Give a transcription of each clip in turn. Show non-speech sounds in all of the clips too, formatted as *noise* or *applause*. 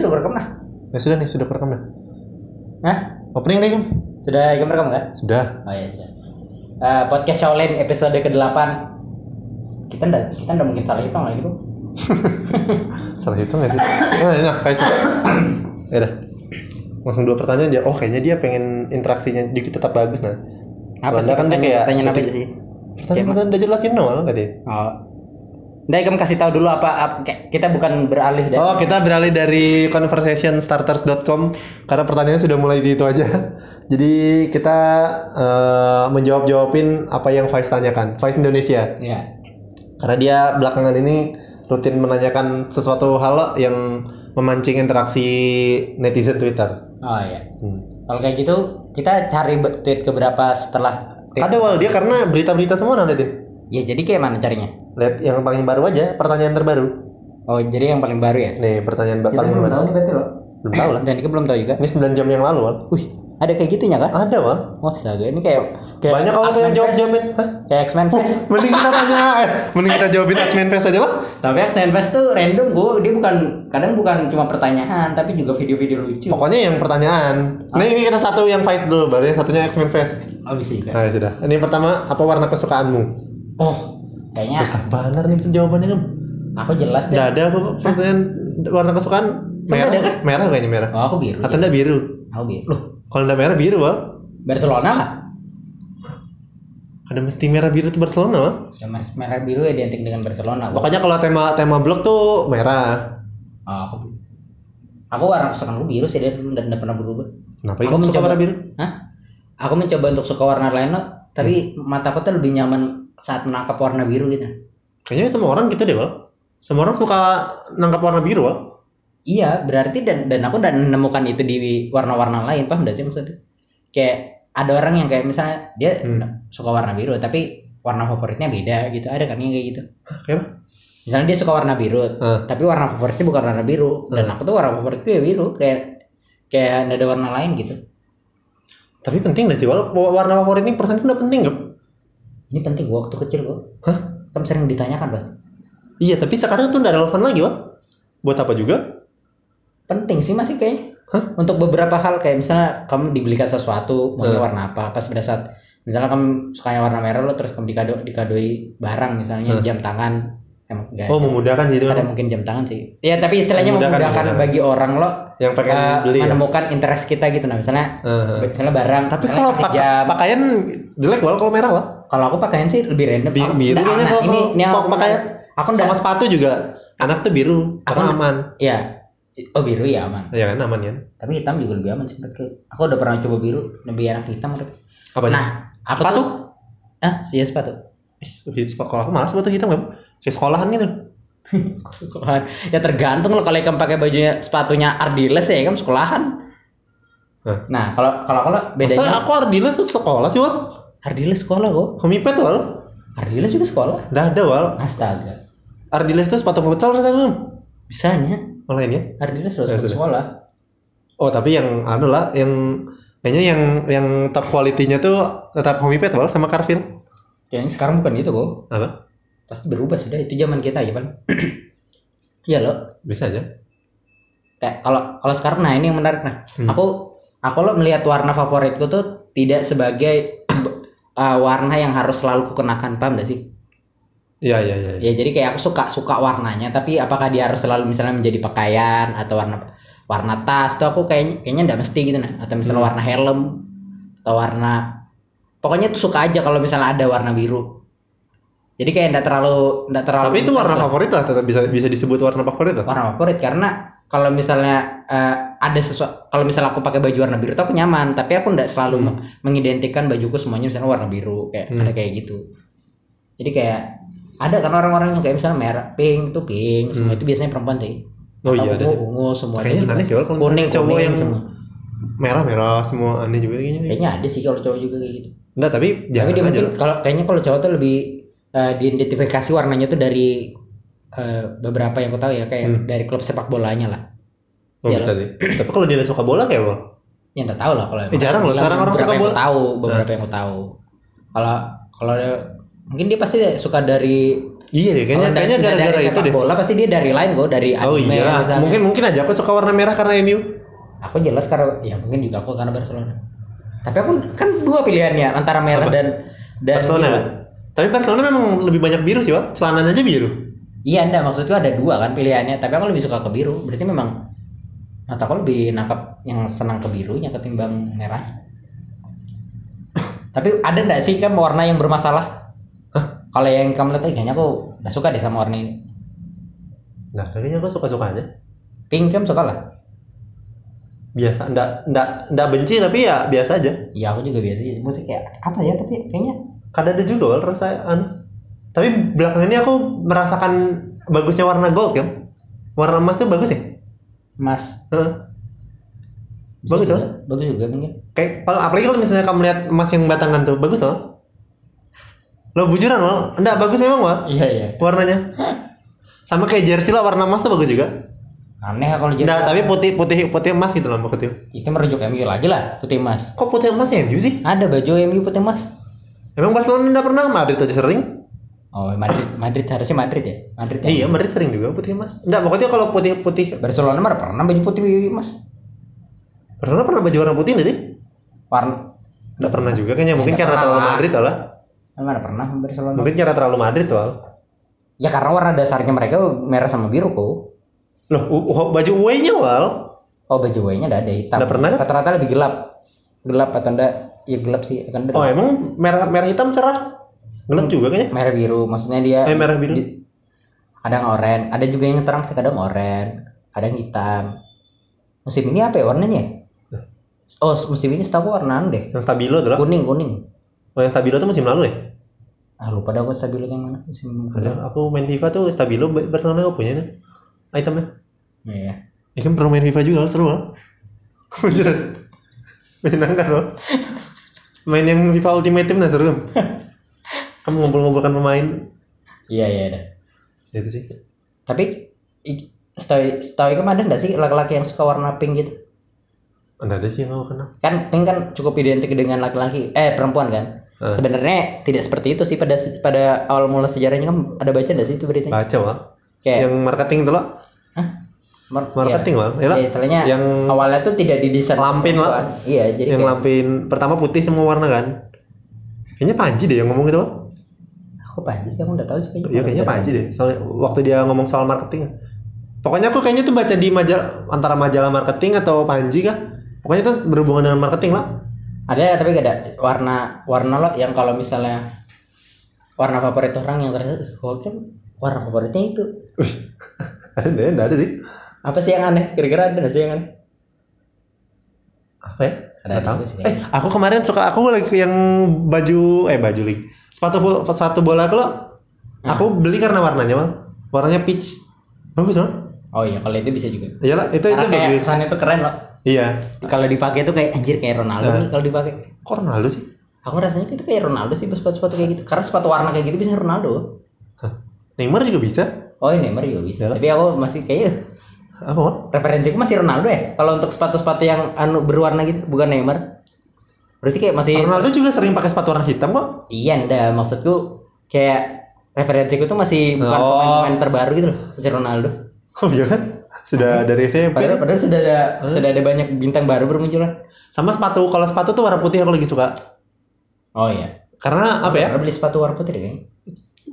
sudah merekam nah. Ya sudah nih, sudah kerekam dah. Hah? Opening deh, Kim. Sudah Ika merekam nggak? Sudah. Oh iya sudah. Eh, podcast Shaolin episode ke-8 kita ndak kita ndak mungkin salah hitung lagi bro *laughs* Salah hitung nggak sih? Nah, nah, kayak *coughs* Ya udah. Langsung dua pertanyaan dia. Oh, kayaknya dia pengen interaksinya dikit tetap bagus nah. apa sih kan kayak pertanyaan apa sih Pertanyaan udah jelasin nol tadi. oh Nggak, kamu kasih tahu dulu apa, apa kita bukan beralih dari Oh, kita beralih dari conversationstarters.com karena pertanyaannya sudah mulai di itu aja. *laughs* Jadi kita eh, menjawab-jawabin apa yang Faiz tanyakan. Faiz Indonesia. ya Karena dia belakangan ini rutin menanyakan sesuatu hal yang memancing interaksi netizen Twitter. oh iya Hmm. kalau kayak gitu kita cari tweet keberapa setelah. Ada wal dia karena berita-berita semua nah liatin. ya jadi kayak mana carinya Lihat yang paling baru aja, pertanyaan terbaru. oh jadi yang paling baru ya Nih, pertanyaan ba- paling baru. nih berarti lo Belum tahu lah. dan kita belum tahu juga Ini 9 jam yang lalu, Wal. wih ada kayak gitunya kah Ada, Wal. oh astaga ini kayak, kayak Banyak orang yang jawab jawabin. Hah? kayak X-Men Fest Mending kita tanya, eh, mending kita jawabin X-Men Fest aja lah. tapi X-Men Fest tuh random gua dia bukan kadang bukan cuma pertanyaan tapi juga video-video lucu Pokoknya yang pertanyaan. Nah ini kita satu yang Vice dulu, baru yang satunya X-Men Fest. oh bisa juga Nah ya sudah. Ini pertama, apa warna kesukaanmu? oh kayaknya Susah banget nih jawabannya kan. aku jelas deh Nggak ada apa pertanyaan warna kesukaan merah. ada kan? Merah kayaknya merah. oh aku biru Atau enggak biru? aku biru Loh, kalau enggak merah biru, Wal. Barcelona lah Ada mesti merah biru itu Barcelona, Wal. ya mer- merah biru ya identik dengan Barcelona. Pokoknya kalau tema tema blog tuh merah. oh, aku aku warna kesukaan aku biru sih dari dulu tidak pernah berubah Kenapa Aku suka mencoba- warna biru? Hah? Aku mencoba untuk suka warna lain loh, tapi mataku tuh lebih nyaman saat menangkap warna biru gitu. Kayaknya semua orang gitu deh, Wal. Semua orang suka nangkap warna biru, Wal. Iya, berarti dan dan aku dan menemukan itu di warna-warna lain, paham gak sih maksudnya? Kayak ada orang yang kayak misalnya dia Hmm. suka warna biru, tapi warna favoritnya beda gitu. Ada kan yang kayak gitu. Kayak? Misalnya dia suka warna biru, Ah. tapi warna favoritnya bukan warna biru. Dan aku tuh warna favoritku ya biru, kayak kayak ada warna lain gitu. Tapi penting gak sih? Warna favorit ini perasaan udah penting gak? Ini penting gua waktu kecil gua. Hah? Kamu sering ditanyakan pasti. Iya, tapi sekarang tuh udah relevan lagi, Wal. Buat apa juga? penting sih masih kayaknya Hah? untuk beberapa hal kayak misalnya kamu dibelikan sesuatu maunya Hmm. warna apa pas pada saat misalnya kamu sukanya warna merah lo terus kamu dikado dikadoi barang misalnya Hmm. jam tangan emang enggak Oh, memudahkan gitu. ada mungkin jam tangan sih ya tapi istilahnya Memudahkan, memudahkan, memudahkan. bagi orang lo Yang pengen eh, beli ya. menemukan interest kita gitu nah misalnya Heeh. misalnya barang Tapi misalnya kalau pak- jam pakaian jelek, Wal, kalau merah, Wal. Kalau aku pakaian sih lebih random Bi- Aku- biru nah, kayaknya nah, kalau ini ini aku pakaian aku sama sepatu juga. Anak tuh biru, Aku- aman. ya oh biru ya aman Ya kan, aman kan? tapi hitam juga lebih aman sih menurutku aku udah pernah coba biru lebih enak hitam menurutku Apa? Nah, aku Sepatu? tuh ah, iya sepatu. Kalau aku malas sepatu hitam kan? Kayak sekolahan gitu. *laughs* Sekolahan. Ya tergantung loh kalau kamu pakai bajunya sepatunya Ardiles ya kamu sekolahan. Nah, kalau kalau kalau Masa bedanya aku Ardiles sekolah sih, Wal? Ardiles sekolah kok. Komipet, Wal. Ardiles juga sekolah. Nggak ada, Wal. Astaga. Ardiles tuh sepatu futsal rasanya. Bisanya Oh, lainnya? Ardiles Ya, harus sudah. sekolah. Oh, tapi yang anu lah, yang kayaknya yang yang top quality-nya tuh tetap Homipet, Wal, sama Carville. Kayaknya sekarang bukan itu kok. Apa? Pasti berubah sudah. Itu zaman kita aja, Pan. *clears throat* Iya loh. Bisa aja. Kayak kalau kalau sekarang nah ini yang menarik nah. Hmm. Aku aku lo melihat warna favoritku tuh tidak sebagai uh, warna yang harus selalu kukenakan, paham gak sih? Iya, iya, iya. Ya jadi kayak aku suka suka warnanya, tapi apakah dia harus selalu misalnya menjadi pakaian atau warna warna tas tuh aku kayaknya kayaknya nggak mesti gitu nah. Atau misalnya Hmm. warna helm atau warna pokoknya tuh suka aja kalau misalnya ada warna biru. Jadi kayak enggak terlalu enggak terlalu Tapi itu warna favorit lah, tetap bisa bisa disebut warna favorit lah. warna favorit karena kalau misalnya eh, ada sesuatu kalau misalnya aku pakai baju warna biru tuh aku nyaman, tapi aku enggak selalu Hmm. me- mengidentikan bajuku semuanya misalnya warna biru kayak Hmm. ada kayak gitu. Jadi kayak ada kan orang-orang yang kayak misalnya merah, pink itu pink, semua Hmm. itu biasanya perempuan sih. Oh iya, ada. ungu, tuh. semua Kayaknya kayak aneh sih, kalau kuning, cowok kuning yang semua. Merah-merah semua aneh juga kayaknya. Kayaknya ada sih kalau cowok juga kayak gitu. Enggak, tapi Tapi jangan dia aja kalau kayaknya kalau cowok tuh lebih eh, diidentifikasi warnanya tuh dari eh, beberapa yang aku tahu ya kayak Hmm. dari klub sepak bolanya lah. Oh, Iya bisa sih. *clears throat* tapi kalau dia suka bola kayak Wal. Ya nggak tahu lah kalau Eh, jarang loh, sekarang orang suka bola. tahu, beberapa yang aku tahu. Kalau kalau dia- mungkin dia pasti suka dari Iya deh, kayaknya kayaknya gara-gara itu deh. bola pasti dia dari lain kok dari Oh anime iya lah. misalnya. Mungkin mungkin aja aku suka warna merah karena MU. aku jelas karena ya mungkin juga aku karena Barcelona tapi aku kan dua pilihannya antara merah Apa? dan dan Barcelona. biru. kan? Tapi Barcelona memang lebih banyak biru sih, Wak. Celananya aja biru. Iya enggak maksudku ada dua kan pilihannya tapi aku lebih suka ke biru berarti memang mata aku lebih nangkap yang senang ke birunya ketimbang merah tapi ada enggak sih kan warna yang bermasalah Hah? kalau yang kamu lihat eh, kayaknya aku nggak suka deh sama warna ini Nah, kayaknya aku suka-suka aja. pink kamu suka lah Biasa, ndak ndak ndak benci tapi ya biasa aja. iya aku juga biasa sih maksudnya kayak apa ya tapi kayaknya Kadang ada Wal, rasa anu. Tapi belakangan ini aku merasakan bagusnya warna gold kan. Warna emas tuh bagus ya. emas. Bisa Bagus, juga. bagus juga mungkin Kayak kalau apalagi kalau misalnya kamu lihat emas yang batangan tuh bagus tuh. Lo bujuran Wal, enggak bagus memang Wal iya iya warnanya. Sama kayak jersey lah warna emas tuh bagus juga. aneh kalau jadi Enggak, tapi putih putih putih emas gitu loh maksudnya. itu merujuk MU lagi lah putih emas Kok putih emas ya MU sih? ada baju MU putih emas Emang Barcelona enggak pernah Madrid aja sering? Oh Madrid Madrid harusnya Madrid ya Madrid ya Iya, Madrid sering juga putih emas. Enggak, pokoknya kalau putih putih Barcelona mah pernah baju putih emas Barcelona pernah baju warna putih enggak sih? warna Enggak pernah juga kayaknya. Mungkin karena pernah terlalu lah. Madrid lah. mana pernah Barcelona Mungkin karena terlalu Madrid tuh. Ya karena warna dasarnya mereka merah sama biru kok Loh, baju away-nya Wal. oh baju away-nya ada hitam Nggak pernah kan? rata-rata lebih gelap gelap atau enggak ya gelap sih kan Oh, emang merah merah hitam cerah. Gelap juga kayaknya. merah biru maksudnya dia Eh, merah biru. di- kadang oranye ada juga yang terang sih kadang oranye kadang hitam musim ini apa ya warnanya oh musim ini setahu warnaan deh Yang stabilo tuh lah. kuning kuning Oh, yang stabilo tuh musim lalu ya? ah lupa dah aku stabilo yang mana musim Ada. Aku main FIFA tuh stabilo Barcelona aku punya tuh. Itemnya. iya Ya kan pernah main FIFA juga seru lah. *laughs* Beneran. Menyenangkan loh. *laughs* Main yang FIFA Ultimate Team nah seru. *laughs* Kamu ngumpul-ngumpulkan pemain. iya iya ada Itu sih. tapi setahu setahu kamu ada nggak sih laki-laki yang suka warna pink gitu Ada ada sih yang aku kenal. kan pink kan cukup identik dengan laki-laki eh perempuan kan Eh. sebenarnya tidak seperti itu sih pada pada awal mula sejarahnya kan ada baca nggak sih itu beritanya Baca wah. kayak Yang marketing tuh lah. mar- Marketing lah. ya, Ya lah. ya, istilahnya Yang awalnya tuh tidak didesain Lampin lah. iya jadi yang kayak, lampin pertama putih semua warna kan. Kayaknya Panji deh yang ngomong gitu. Wak. Aku panji sih aku nggak tahu sih Iya kayaknya Panji deh. Soalnya waktu dia ngomong soal marketing. Pokoknya aku kayaknya tuh baca di majalah antara majalah marketing atau Panji kah? Pokoknya itu berhubungan dengan marketing lah. ada tapi gak ada warna warna lot yang kalau misalnya warna favorit orang yang ternyata kok kan warna favoritnya itu *laughs* ada deh, ada sih. apa sih yang aneh kira-kira ada sih yang aneh Apa ya? Ada Nggak tahu. Eh, aku kemarin suka aku lagi yang baju eh baju lagi. Sepatu sepatu bola aku lo. Aku beli karena warnanya, Bang. Warnanya peach. Bagus, Bang. oh iya kalau itu bisa juga Iyalah, itu itu karena kayak bagus. kesannya itu keren loh Iya. kalau dipakai tuh kayak anjir kayak Ronaldo Nah. nih kalau dipakai Kok Ronaldo sih? aku rasanya itu kayak Ronaldo sih sepatu-sepatu kayak gitu karena sepatu warna kayak gitu bisa Ronaldo Neymar juga bisa. oh ini Neymar juga bisa Iyalah. tapi aku masih kayak Apa, Bang? referensiku masih Ronaldo ya kalau untuk sepatu-sepatu yang anu berwarna gitu bukan Neymar berarti kayak masih Ronaldo juga sering pakai sepatu warna hitam kok. iya ndak maksudku kayak referensiku tuh masih bukan Oh. pemain-pemain terbaru gitu loh masih Ronaldo Oh iya kan? Sudah dari SMP. padahal, padahal sudah ada sudah ada banyak bintang baru bermunculan Sama sepatu, kalau sepatu tuh warna putih aku lagi suka. oh iya Karena apa ya? Pernah beli sepatu warna putih deh kayaknya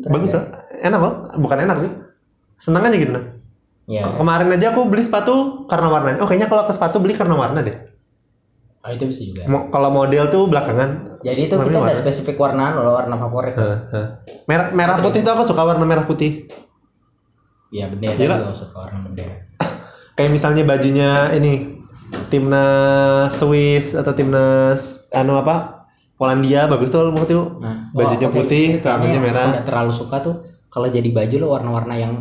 Bagus lah. Enak kok. Bukan enak sih. Senang aja gitu nah. ya Kemarin aja aku beli sepatu karena warnanya. Oh kayaknya kalau ke sepatu beli karena warna deh. Oh itu bisa juga Mo- Kalau model tuh belakangan. jadi itu Warnanya kita ada spesifik warna loh warna favorit heh. Merah merah putih tuh aku suka warna merah putih. ya bendera Gila. juga suka warna bendera *laughs* Kayak misalnya bajunya ini timnas Swiss atau timnas anu apa? Polandia bagus tuh menurut tuh. Nah, Bajunya oke. putih, Kayaknya celananya merah. aku nggak terlalu suka tuh kalau jadi baju lo warna-warna yang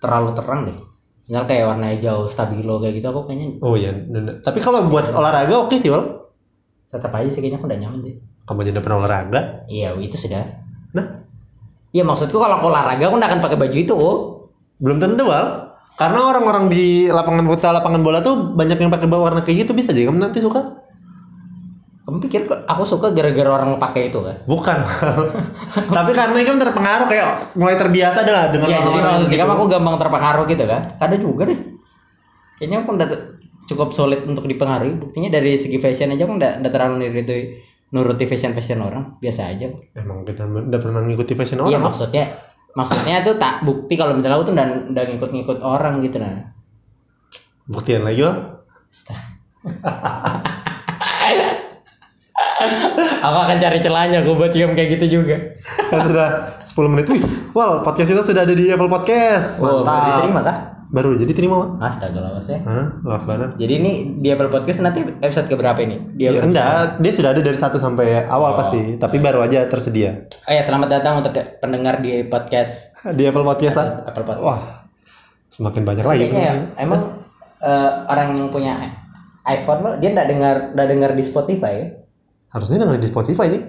terlalu terang deh. Misal kayak warna hijau stabilo kayak gitu aku kayaknya Oh iya, tapi kalau buat olahraga oke sih, Wal. tetap aja sih kayaknya aku udah nyaman sih. Kamu udah pernah olahraga. Iya itu sudah. Nah, Iya maksudku kalau aku olahraga aku nggak akan pakai baju itu. Oh. belum tentu, Wal. Karena orang-orang di lapangan futsal, lapangan bola tuh banyak yang pakai warna kayak gitu bisa aja kamu nanti suka. Kamu pikir kok aku suka gara-gara orang pakai itu *laughs* kan? Bukan. Tapi karena kan terpengaruh kayak mulai terbiasa dah dengan Iya, jadi orang-orang gitu. kan aku gampang terpengaruh gitu kan. Kadang juga deh. Kayaknya aku udah cukup sulit untuk dipengaruhi. Buktinya dari segi fashion aja aku udah, terlalu nuruti nuruti fashion fashion orang. Biasa aja. Emang kita udah pernah ngikuti fashion Iya orang. maksudnya maksudnya tuh tak bukti kalau misalnya aku tuh udah, udah ngikut-ngikut orang gitu nah. Buktian lagi Wal. *laughs* *laughs* Aku akan cari celahnya aku buat kayak gitu juga. *laughs* Kan sudah 10 menit. Wih, Wal, podcast kita sudah ada di Apple Podcast. Oh, baru Mantap. diterima kah? Baru jadi terima, Wal. Astaga lawas ya. Hah, luas banget. Jadi ini di Apple Podcast nanti episode keberapa ini? Di Ya, Apple enggak, dia sudah ada dari 1 sampai awal pasti, tapi baru aja tersedia. Oh ya, selamat datang untuk pendengar di podcast Di Apple Podcast lah. Apple Podcast. Wah, semakin banyak lagi. Kayaknya emang eh, orang yang punya iPhone lo dia nggak dengar nggak dengar di Spotify ya? Harusnya dengerin di Spotify nih.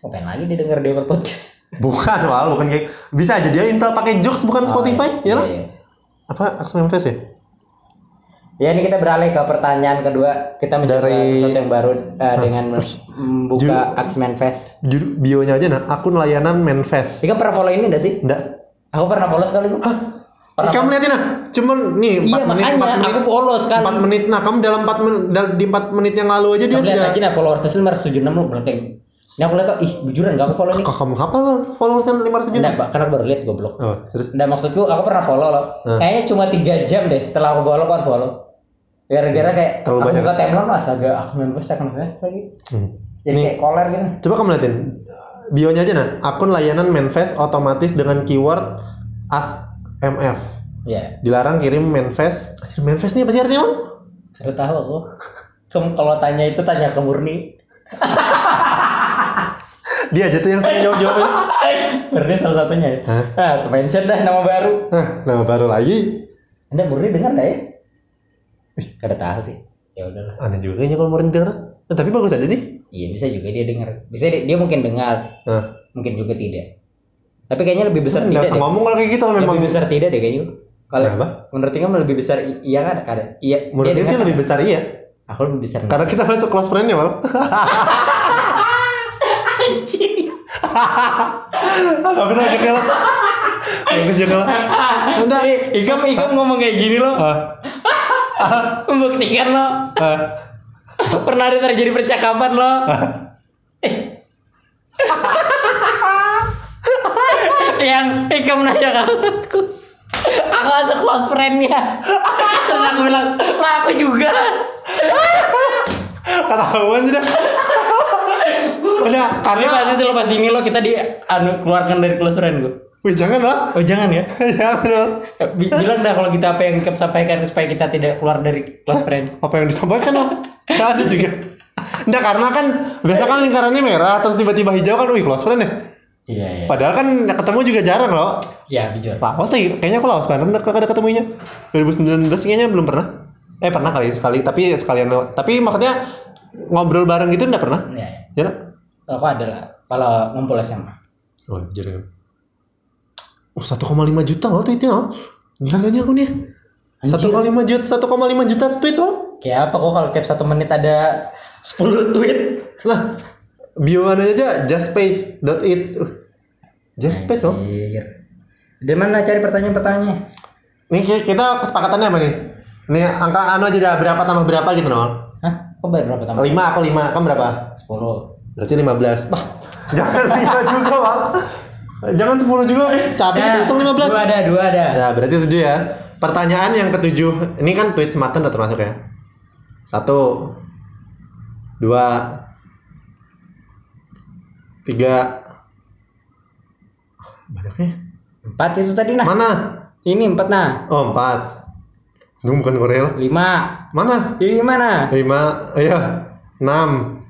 Ngapain lagi dia di Apple Podcast? *laughs* Bukan, Wal, bukan kayak bisa aja dia Intel pakai Jux bukan Spotify, ya lah. Iya, iya. Apa Axel Memphis ya? Ya ini kita beralih ke pertanyaan kedua. Kita mencoba Dari- sesuatu yang baru eh, dengan membuka Axman Fest. Judul bionya aja nah, akun layanan Manfest. Ika pernah follow ini enggak sih? Enggak. Aku pernah follow sekali kok. Pernah kamu liatin nah, cuman nih 4 Iya menit, makanya 4 menit, aku follow sekali. 4 menit. Nah, kamu dalam 4 menit di 4 menit yang lalu aja dia Kamu lihat sudah lagi nah followers itu 576 lo berarti. Ini aku lihat tuh, ih bujuran gak aku follow nih. Kok kamu hafal followersnya 500 juta? Enggak, Pak, karena aku baru lihat goblok. Oh, terus Enggak maksudku aku pernah follow loh. Hmm. Kayaknya cuma 3 jam deh setelah aku follow kan follow. Gara-gara kayak Terlalu aku banyak. buka timeline lah agak aku main bos akan lagi. hmm. Jadi kayak koler gitu. Coba kamu liatin bionya aja nah, akun layanan Manfest otomatis dengan keyword AskMF. Iya. Dilarang kirim Manfest. Anjir, Manfest ini apa sih artinya? Bang? Saya tahu aku. Kamu kalau tanya itu tanya ke Murni. *laughs* Dia aja tuh yang sering jawab-jawabnya. *laughs* Murni salah satunya ya. Hah? Nah, mention dah nama baru. Hah, nama baru lagi. Anda Murni dengar enggak ya? Ih, kada tahu sih. Ya udahlah. Aneh juga kayaknya kalau mau denger. Nah, tapi bagus aja sih. Iya bisa juga dia dengar. Bisa dia, dia mungkin dengar, Nah, mungkin juga tidak. Tapi kayaknya lebih besar nggak tidak deh. ngomong kalau kayak gitu memang. Lebih besar tidak deh kayaknya. Kalau Kenapa? menurut kamu lebih besar iya kan ada. Iya. Menurut dia dia sih dengar. lebih besar iya. Aku lebih besar. Karena kita masuk kelas friend-nya, Mal. Bagus aja lah. Bagus juga lah. Udah. Ikam Ikam ngomong kayak gini loh. *laughs* Membuktikan loh. ah. Pernah ada terjadi percakapan loh. Yang Ikam nanya ke aku. Aku masuk close friend-nya. Terus aku bilang, lah aku juga. Ketahuan sudah. Udah, karena pasti selepas ini lo kita di anu keluarkan dari close friend gue. Wih, jangan lah. Oh jangan ya. *laughs* jangan. Bi- Bilang dah kalau kita apa yang Ikam sampaikan supaya kita tidak keluar dari close friend. Apa yang disampaikan lah? Nggak ada juga. Enggak, karena kan biasa kan lingkarannya merah terus tiba-tiba hijau kan wih close friend ya. Iya iya. Padahal kan ketemu juga jarang loh. Ya jujur. Laos sih, kayaknya aku Laos banget udah ada ketemunya. 2019 kayaknya belum pernah. Eh pernah kali sekali, tapi sekalian lewat. Tapi maksudnya ngobrol bareng gitu enggak pernah. Iya. iya. Ya nak? Aku ada lah. Kalau ngumpul SMA. Oh, jadi Oh, 1,5 juta loh tweetnya loh. Gila gak nih aku nih? 1,5 juta, 1,5 juta tweet loh. Kayak apa kok kalau tiap satu menit ada 10 tweet? Lah, bio aja justspace.it. Uh, justspace loh. Dari mana cari pertanyaan-pertanyaannya? Nih ki- kita kesepakatannya apa nih? Nih angka anu aja dah berapa tambah berapa gitu nol. Hah? Kok berapa tambah? 5 aku 5, kamu berapa? 10. Berarti 15. Bah, *laughs* jangan 5 juga, Bang. Jangan 10 juga. Capek kita hitung 15. Dua ada, dua ada. Ya, berarti 7 ya. Pertanyaan yang ketujuh. Ini kan tweet sematan udah termasuk ya. Satu. Dua. Tiga. Banyaknya. Empat itu tadi nah. Mana? Ini empat nah. Oh, empat. Itu bukan Korea lah. Lima. Mana? Ini mana? Lima. Iya. Enam.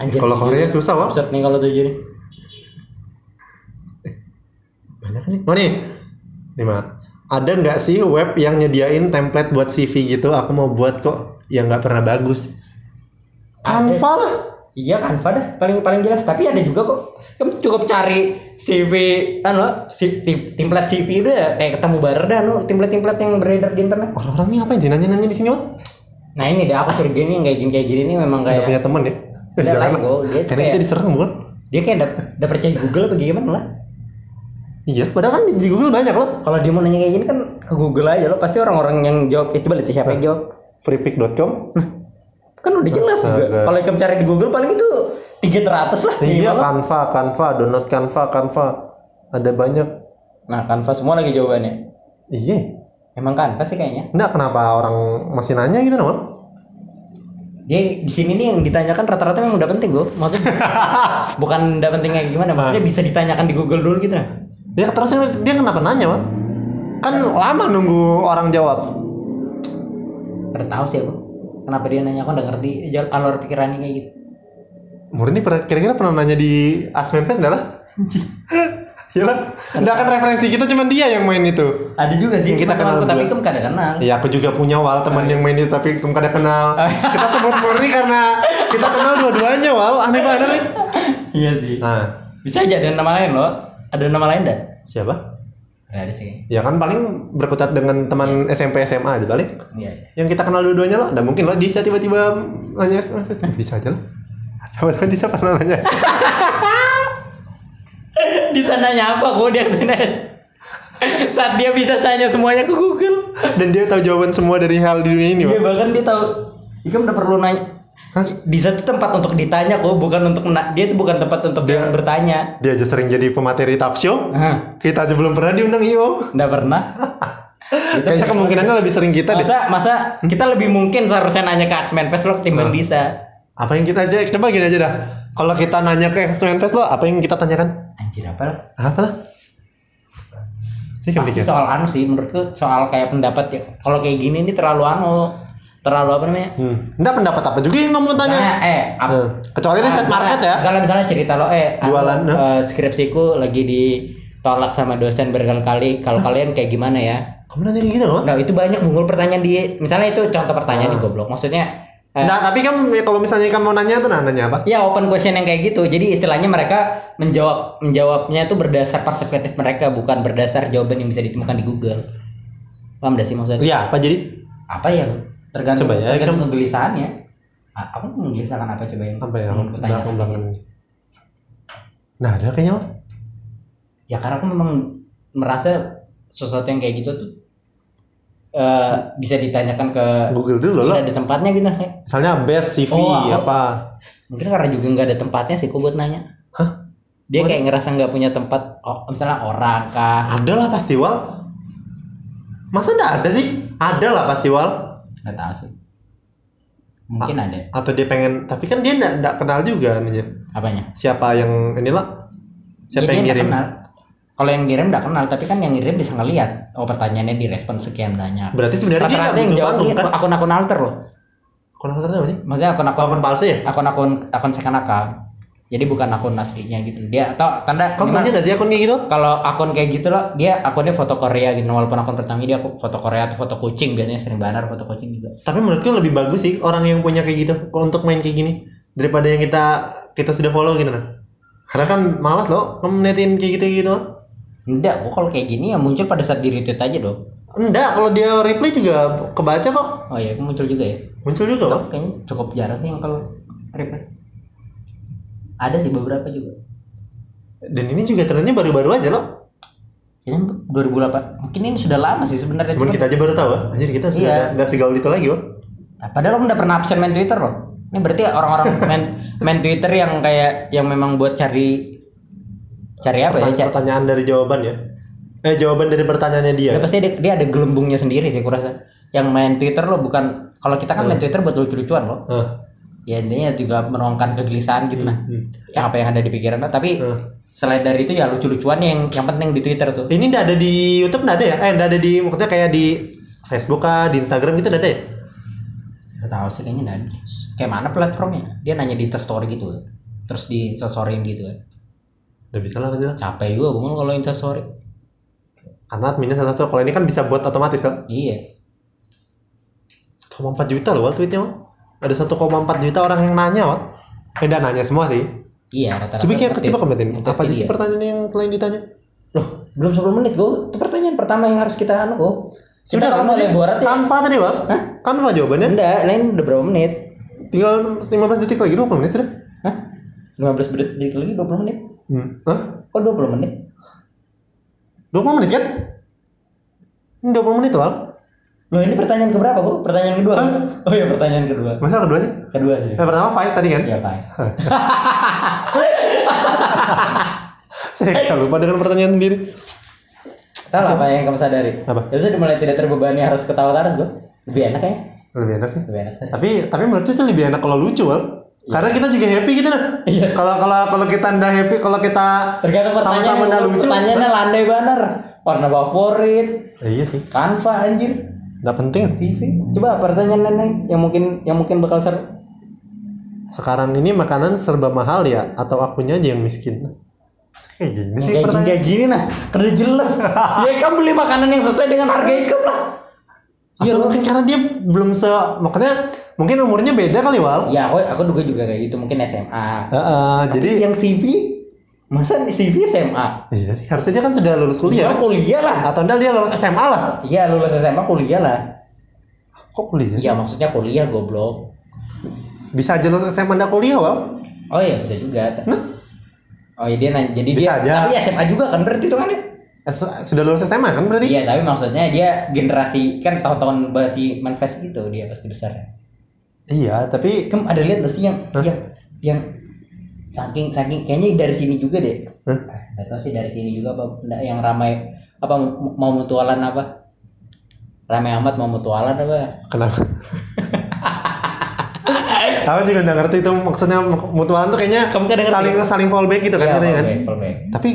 Anjir. Kalau Korea susah, Wak. Absurd nih kalau tujuh nih. Banyak nih. Oh nih. Lima. Ada nggak sih web yang nyediain template buat CV gitu? Aku mau buat kok yang nggak pernah bagus. Canva lah. Iya kan, pada paling paling jelas. Tapi ada juga kok. Kamu cukup cari CV, anu, si, tim- template CV itu ya kayak ketemu baru dah, anu, template-template yang beredar di internet. Orang-orang ini apa yang nanya-nanya di sini, Wak? Nah ini deh aku curiga nih kayak gini kayak gini nih memang kayak punya temen ya? Eh, Ada jangan lain lah. Dia Karena kita kayak diserang bukan? dia kayak udah udah percaya Google apa gimana lah. Iya, padahal kan di, di Google banyak loh. Kalau dia mau nanya kayak gini kan ke Google aja lo pasti orang-orang yang jawab eh, coba lihat siapa yang jawab. freepick.com Kan udah jelas Astaga. juga. Kalau kamu cari di Google paling itu tiga teratas lah. Iya. Canva, Canva, download Canva, Canva. Ada banyak. Nah, Canva semua lagi jawabannya. Iya. Emang Canva sih kayaknya. Enggak kenapa orang masih nanya gitu non? Dia di sini nih yang ditanyakan rata-rata memang udah penting gue. Maksudnya *laughs* bukan udah penting kayak gimana, maksudnya bisa ditanyakan di Google dulu gitu nah. Ya terus dia kenapa nanya man? Kan lama nunggu orang jawab. Udah tahu sih aku. Kenapa dia nanya aku udah ngerti alur pikirannya kayak gitu. Murni kira-kira pernah nanya di Asmen Fest enggak lah? *laughs* Iya lah. Enggak kan referensi kita cuma dia yang main itu. Ada juga sih Yang kita kenal tapi kamu kada kenal. Iya aku juga punya wal teman yang main itu tapi kamu kada kenal. kita sebut Murni karena kita kenal dua-duanya wal aneh banget nih. Iya sih. Nah Bisa aja ada nama lain loh. Ada nama lain enggak? siapa? Ada sih. Ya kan paling berkutat dengan teman SMP SMA aja balik. Iya. iya. Yang kita kenal dua-duanya loh. Dan mungkin lo bisa tiba-tiba nanya bisa aja lah. Siapa tahu bisa pernah nanya. *laughs* Di sananya apa kok dia sana? Saat dia bisa tanya semuanya ke Google. Dan dia tahu jawaban semua dari hal di dunia ini. Iya bahkan dia tahu. Ikam udah perlu nanya. Di satu tempat untuk ditanya kok, bukan untuk mena- dia itu bukan tempat untuk yang bertanya. Dia aja sering jadi pemateri talk show. Hah, Kita aja belum pernah diundang IO. nggak pernah. *laughs* Kayaknya kemungkinannya lebih sering kita deh. masa masa kita lebih mungkin seharusnya nanya ke X-Men Fest lo ketimbang bisa. Apa yang kita aja coba gini aja dah. Kalau kita nanya ke X-Men Fest lo, apa yang kita tanyakan? Anjir apa lah? Apa lah? Pasti soal anu sih menurutku soal kayak pendapat ya. Kalau kayak gini ini terlalu anu, terlalu apa namanya? Hmm. Enggak pendapat apa juga yang kamu tanya. Misalnya, eh, apa, Eh, Kecuali riset misalnya- market ya. Misalnya misalnya cerita lo eh aku, Jualan, nah. eh, skripsiku lagi ditolak sama dosen berkali-kali. Kalau kalian kayak gimana ya? Kamu nanya gitu loh. Nah, itu banyak bunggul pertanyaan di misalnya itu contoh pertanyaan di goblok. Maksudnya eh, Nah, tapi kan kalau misalnya kamu mau nanya tuh nah, nanya apa? ya open question yang kayak gitu. Jadi istilahnya mereka menjawab menjawabnya itu berdasar perspektif mereka bukan berdasar jawaban yang bisa ditemukan di Google. Paham gak sih maksudnya? Iya, apa jadi? Apa ya? Tergantung Coba ya, tergantung kegelisahannya. A- Apa menggelisahkan apa coba yang Apa yang ku tanyakan? belakang belakang ini? Nah, ada kayaknya. Wak. Ya karena aku memang merasa sesuatu yang kayak gitu tuh eh, bisa ditanyakan ke Google dulu loh. sudah ada tempatnya gitu. Misalnya best CV Oh, apa? Mungkin karena juga nggak ada tempatnya sih, kok buat nanya. Hah? Dia kayak ngerasa nggak punya tempat, oh, misalnya orang kah? Ada lah pasti wal. Masa enggak ada sih? Ada lah pasti wal. Nggak tahu sih. Mungkin ada. Atau dia pengen, tapi kan dia enggak kenal juga nanya. Apanya? Siapa yang inilah? Siapa Ya, yang nggak ngirim? Kalau yang ngirim nggak kenal, tapi kan yang ngirim bisa ngelihat. Oh pertanyaannya direspon sekian banyak. Berarti sebenarnya dia enggak yang jawab iya, kan? akun-akun alter loh. Akun apa sih? Maksudnya akun-akun Akun palsu ya? akun-akun akun second account. Jadi bukan akun aslinya gitu. Dia atau tanda minimal- punya enggak sih akun kayak gitu? kalau akun kayak gitu loh dia akunnya foto Korea gitu walaupun akun pertama dia aku foto Korea atau foto kucing biasanya sering banner foto kucing juga Tapi menurutku lebih bagus sih orang yang punya kayak gitu kalau untuk main kayak gini daripada yang kita kita sudah follow gitu nah. Karena kan malas loh netin kayak gitu gitu. enggak kok kalau kayak gini ya muncul pada saat di retweet aja dong Enggak, kalau dia reply juga kebaca kok. oh ya muncul juga ya Muncul juga kok. Kayaknya cukup jarang sih yang kalau reply ada sih beberapa juga Dan ini juga trennya baru-baru aja loh. kayaknya 2008 mungkin ini sudah lama sih sebenarnya Cuman Cuman- kita aja baru tahu, ah. anjir kita sudah Iya. nggak segaul itu lagi, Wak. Nah, padahal kamu udah pernah absen main Twitter loh. Ini berarti orang-orang *laughs* main main Twitter yang kayak yang memang buat cari cari apa ya? Pertanyaan, Cari, pertanyaan dari jawaban ya. Eh jawaban dari pertanyaannya dia. dia pasti dia, dia ada gelembungnya sendiri sih kurasa. Yang main Twitter loh bukan kalau kita kan main Twitter buat lucu-lucuan loh. Hah. Ya intinya juga menuangkan kegelisahan gitu nah. Hmm. Yang apa yang ada di pikiran lo. Tapi Hah. selain dari itu ya lucu-lucuan yang yang penting di Twitter tuh. Ini nggak ada di YouTube nggak ada ya? Eh nggak ada di maksudnya kayak di Facebook kah, di Instagram gitu nggak ada ya? Gak tahu sih kayaknya nggak ada. Kayak mana platformnya? Dia nanya di Instastory gitu. Terus di Instastoryin gitu kan. Udah bisa lah kan Capek juga bangun kalau Instastory. Karena adminnya salah satu kalau ini kan bisa buat otomatis kan. Iya. 1,4 juta loh tweetnya Wal. Ada 1,4 juta orang yang nanya Wal. Eh nggak nanya semua sih. Iya rata-rata. Coba ngerti. coba. Ngerti Apa aja sih dia. pertanyaan yang selain ditanya? Loh, belum 10 menit gue. Itu pertanyaan pertama yang harus kita anu kok. Sudah Kita kan kan tadi? ya? Canva tadi Wal. Canva jawabannya. Enggak, lain udah berapa menit? Tinggal 15 detik lagi 20 menit sudah. 15 menit dikit lagi 20 menit. Hmm. Hah? Kok 20 menit? 20 menit kan? Ini 20 menit Wal. Loh ini pertanyaan keberapa kok? Pertanyaan kedua. Oh iya pertanyaan kedua. Masa keduanya? Kedua sih. Yang pertama Faiz tadi kan? Iya Faiz. *laughs* Saya lupa dengan pertanyaan sendiri. Tahu apa yang kamu sadari? Apa? Ya udah mulai tidak terbebani harus ketawa terus gua. Lebih enak ya? Lebih enak sih. Lebih enak. Tapi tapi menurutku sih lebih enak kalau lucu Wal. Karena kita juga happy gitu nah. Iya. Kalau kalau kalau kita ndak happy, kalau kita Tergantung sama-sama ndak lucu. Pertanyaannya landai banner. Warna favorit, Eh, iya sih. kanva anjir, Nggak penting. CV. Coba pertanyaan lain yang mungkin yang mungkin bakal seru. Sekarang ini makanan serba mahal ya atau akunya aja yang miskin? Kayak gini sih kayak kayak gini nah, kerja jelas. *laughs* ya kamu beli makanan yang sesuai dengan harga ikam lah. Iya mungkin karena dia belum se makanya mungkin umurnya beda kali wal. Ya aku aku juga juga kayak gitu mungkin SMA. Heeh, Jadi jadi yang CV masa CV SMA? iya sih harusnya dia kan sudah lulus Kuliah kuliah. kuliah lah. Atau enggak dia lulus SMA lah. Iya lulus SMA kuliah lah. Kok kuliah sih? Iya maksudnya kuliah goblok. Bisa aja lulus SMA enggak kuliah wal. Oh iya bisa juga. Oh iya dia nanya, jadi Bisa dia aja. tapi SMA juga kan berarti itu kan ya? Su- Sudah lulus SMA kan berarti? Iya tapi maksudnya dia generasi kan tahun-tahun basi manifest gitu dia pasti besar. Iya, tapi Kamu ada lihat nggak sih yang Hah? yang yang saking saking kayaknya dari sini juga deh. Hah? Ah, Nggak tahu sih dari sini juga apa yang ramai apa mau mutualan apa? Ramai amat mau mutualan apa? kenapa? *laughs* Aku juga nggak ngerti itu maksudnya mutualan tuh kayaknya Kamu kan saling saling fallback gitu kan Iya, katanya kan. fallback. Tapi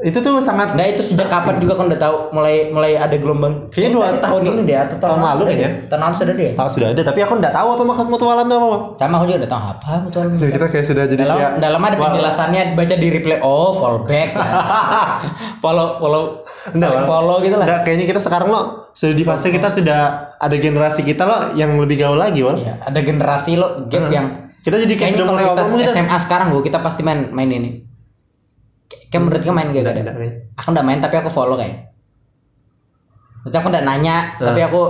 itu tuh sangat Nah itu sejak kapan juga kan udah tahu mulai mulai ada gelombang Kayaknya dua- tahun ini deh atau tahun, tahun lalu kayaknya. Tahun lalu sudah deh. tahu sudah ada tapi aku nggak tahu apa maksud mutualan itu apa. Sama aku juga udah tahu apa mutualan. Jadi kita kayak sudah jadi dalam kayak dalam ada penjelasannya baca di replay oh fallback lah. *laughs* follow follow Bang. follow gitu lah Nggak, kayaknya kita sekarang lo sudah di fase kita sudah ada generasi kita lo yang lebih gaul lagi, Wal. Iya, ada generasi lo gap Hmm. yang Kita jadi kayak kayaknya sudah kalau mulai ngomong gitu. SMA sekarang gua kita pasti main main ini kayak menurut kamu main gak Nggak, ada nggak, kayaknya. aku nggak main tapi aku follow kayak. Maksudnya aku nggak nanya tapi aku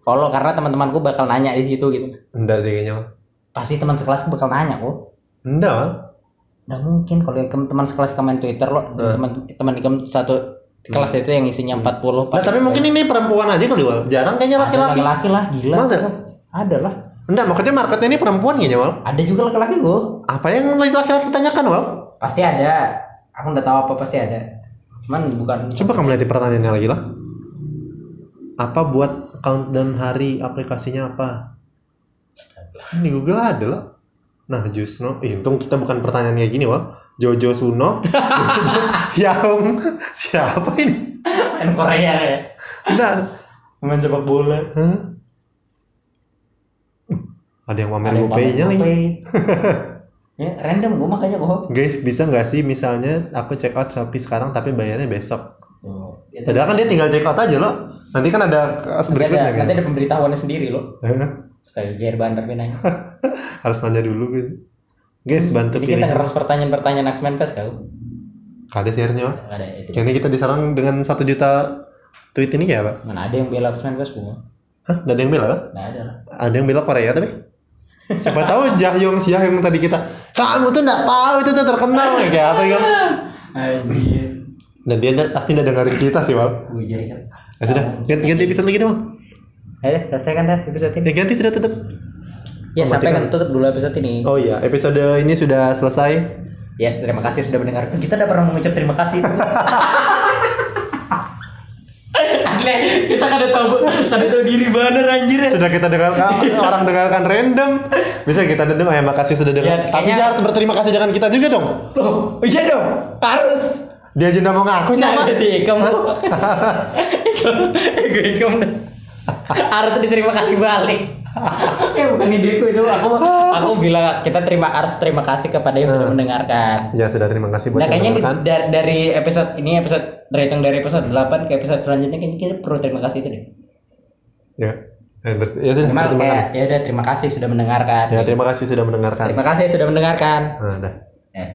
follow karena teman-temanku bakal nanya di situ gitu. Enggak sih kayaknya, pasti teman sekelas bakal nanya kok. Enggak, Wal. nggak mungkin kalau teman sekelas komen Twitter lo teman teman kamu satu kelas itu yang isinya 40 Nah, tapi mungkin ini perempuan aja kali, Wal. Jarang kayaknya laki-laki. laki-laki lah gila. Masa? ada lah. Enggak, maksudnya marketnya ini perempuan kayaknya, Wal. ada juga laki-laki gue Apa yang laki-laki tanyakan, Wal? pasti ada aku udah tahu apa pasti ada cuman bukan Coba kamu lihat di pertanyaannya lagi lah. Apa buat countdown hari aplikasinya apa? Di Google ada loh. Nah, Jusno, eh, untung kita bukan pertanyaan kayak gini, Wal. Jojo Suno, *laughs* Jojo Yaung, siapa ini? main Korea ya Enggak. main sepak bola Hah? Ada yang yang GoPay-nya lagi. *laughs* Ya random gue makanya gue Guys, bisa nggak sih misalnya aku check out Shopee sekarang tapi bayarnya besok? oh, ya, Padahal kan dia tinggal check out aja loh. Nanti kan ada nanti berikutnya ada, kan. nanti ada pemberitahuannya sendiri loh? Sekali biar bandar nanya *laughs* Harus nanya dulu gitu. Guys, bantu Jadi kita ngeras pertanyaan-pertanyaan X-Men Fest kau Kade share-nya. Ada itu Kayaknya kita diserang dengan satu juta tweet ini kayak apa? mana ada yang bela X-Men Fest gue Hah? Ada yang bela? ada lah Ada yang bela Korea tapi? Siapa tahu Jahyong Siah yang tadi kita kamu tuh nggak tahu itu tuh terkenal. Kayak apa ya anjir. Dan dia pasti nggak dengerin kita sih Wal gue jadi kan ya sudah ganti, ganti episode lagi dong ayo deh selesai kan dah episode ini. Ya, ganti sudah tutup. Ya sampai kan tutup dulu episode ini. Oh iya episode ini sudah selesai. Yes, terima kasih sudah mendengarkan. Kita udah pernah mengucap terima kasih. *laughs* Asli, kita kada tahu, kada tahu diri bener anjir. sudah kita dengarkan orang dengarkan random. Bisa kita dendam ya makasih sudah dengar. Ya, tapi dia harus berterima kasih dengan kita juga dong. Loh, oh iya dong, harus. dia nggak mau ngaku Nah, sama. jadi kamu, gue *laughs* kamu harus diterima kasih balik. *laughs* ya bukan ideku itu, aku *laughs* aku bilang kita terima harus terima kasih kepada yang sudah mendengarkan. ya sudah terima kasih buat Nah kayaknya dari, dari episode ini episode terhitung dari episode 8 ke episode selanjutnya kayaknya kita perlu terima kasih itu deh. ya Eh, ber- ya sudah kayak kasih ya udah terima kasih sudah mendengarkan. ya terima kasih sudah mendengarkan Terima kasih sudah mendengarkan. nah, dah